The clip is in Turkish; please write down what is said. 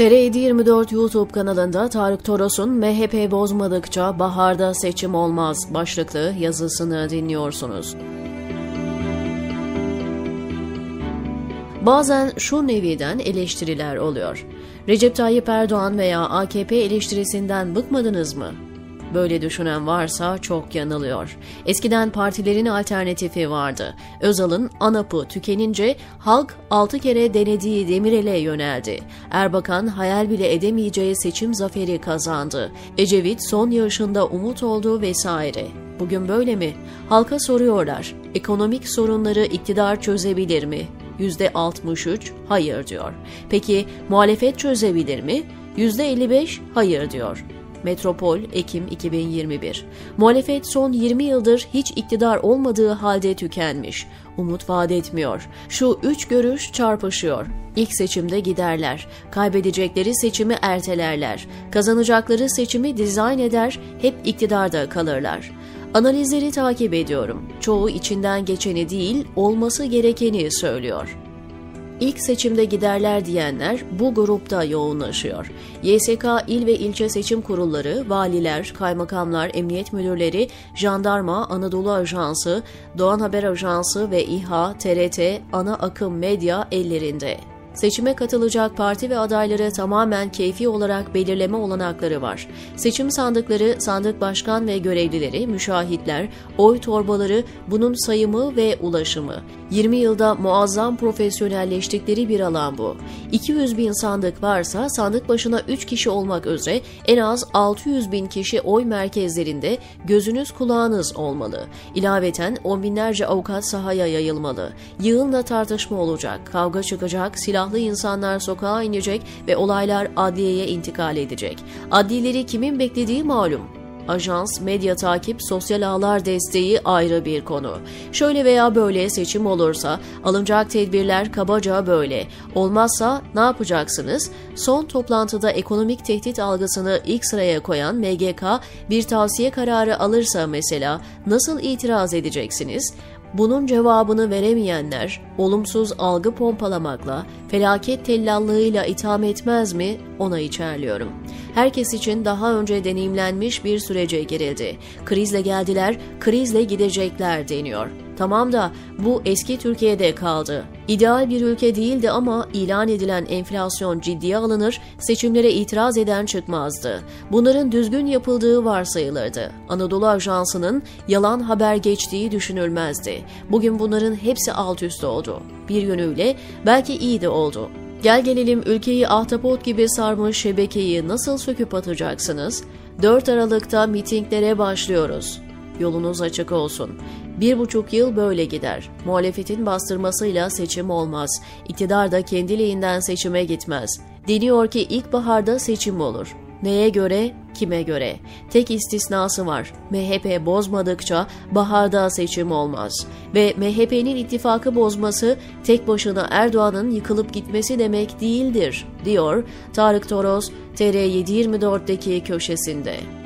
TR724 YouTube kanalında Tarık Toros'un MHP bozmadıkça baharda seçim olmaz başlıklı yazısını dinliyorsunuz. Bazen şu neviden eleştiriler oluyor. Recep Tayyip Erdoğan veya AKP eleştirisinden bıkmadınız mı? Böyle düşünen varsa çok yanılıyor. Eskiden partilerin alternatifi vardı. Özal'ın ANAP'ı tükenince halk 6 kere denediği Demirel'e yöneldi. Erbakan hayal bile edemeyeceği seçim zaferi kazandı. Ecevit son yarışında umut oldu vesaire. Bugün böyle mi? Halka soruyorlar. Ekonomik sorunları iktidar çözebilir mi? %63 hayır diyor. Peki muhalefet çözebilir mi? %55 hayır diyor. Metropol Ekim 2021. Muhalefet son 20 yıldır hiç iktidar olmadığı halde tükenmiş. Umut vaat etmiyor. Şu üç görüş çarpışıyor. İlk seçimde giderler. Kaybedecekleri seçimi ertelerler. Kazanacakları seçimi dizayn eder, hep iktidarda kalırlar. Analizleri takip ediyorum. Çoğu içinden geçeni değil, olması gerekeni söylüyor. İlk seçimde giderler diyenler bu grupta yoğunlaşıyor. YSK il ve ilçe seçim kurulları, valiler, kaymakamlar, emniyet müdürleri, jandarma, Anadolu Ajansı, Doğan Haber Ajansı ve İHA, TRT, ana akım medya ellerinde. Seçime katılacak parti ve adayları tamamen keyfi olarak belirleme olanakları var. Seçim sandıkları, sandık başkan ve görevlileri, müşahitler, oy torbaları, bunun sayımı ve ulaşımı. 20 yılda muazzam profesyonelleştikleri bir alan bu. 200 bin sandık varsa sandık başına 3 kişi olmak üzere en az 600 bin kişi oy merkezlerinde gözünüz kulağınız olmalı. İlaveten on binlerce avukat sahaya yayılmalı. Yığınla tartışma olacak, kavga çıkacak, silahlı insanlar sokağa inecek ve olaylar adliyeye intikal edecek. Adlileri kimin beklediği malum ajans, medya takip, sosyal ağlar desteği ayrı bir konu. Şöyle veya böyle seçim olursa alınacak tedbirler kabaca böyle. Olmazsa ne yapacaksınız? Son toplantıda ekonomik tehdit algısını ilk sıraya koyan MGK bir tavsiye kararı alırsa mesela nasıl itiraz edeceksiniz? Bunun cevabını veremeyenler olumsuz algı pompalamakla, felaket tellallığıyla itham etmez mi ona içerliyorum. Herkes için daha önce deneyimlenmiş bir sürece girildi. Krizle geldiler, krizle gidecekler deniyor. Tamam da bu eski Türkiye'de kaldı. İdeal bir ülke değildi ama ilan edilen enflasyon ciddiye alınır, seçimlere itiraz eden çıkmazdı. Bunların düzgün yapıldığı varsayılırdı. Anadolu Ajansı'nın yalan haber geçtiği düşünülmezdi. Bugün bunların hepsi alt üst oldu. Bir yönüyle belki iyi de oldu. Gel gelelim ülkeyi ahtapot gibi sarmış şebekeyi nasıl söküp atacaksınız? 4 Aralık'ta mitinglere başlıyoruz. Yolunuz açık olsun. Bir buçuk yıl böyle gider. Muhalefetin bastırmasıyla seçim olmaz. İktidar da kendiliğinden seçime gitmez. Deniyor ki ilkbaharda seçim olur. Neye göre, kime göre? Tek istisnası var. MHP bozmadıkça baharda seçim olmaz. Ve MHP'nin ittifakı bozması tek başına Erdoğan'ın yıkılıp gitmesi demek değildir, diyor Tarık Toros TR724'deki köşesinde.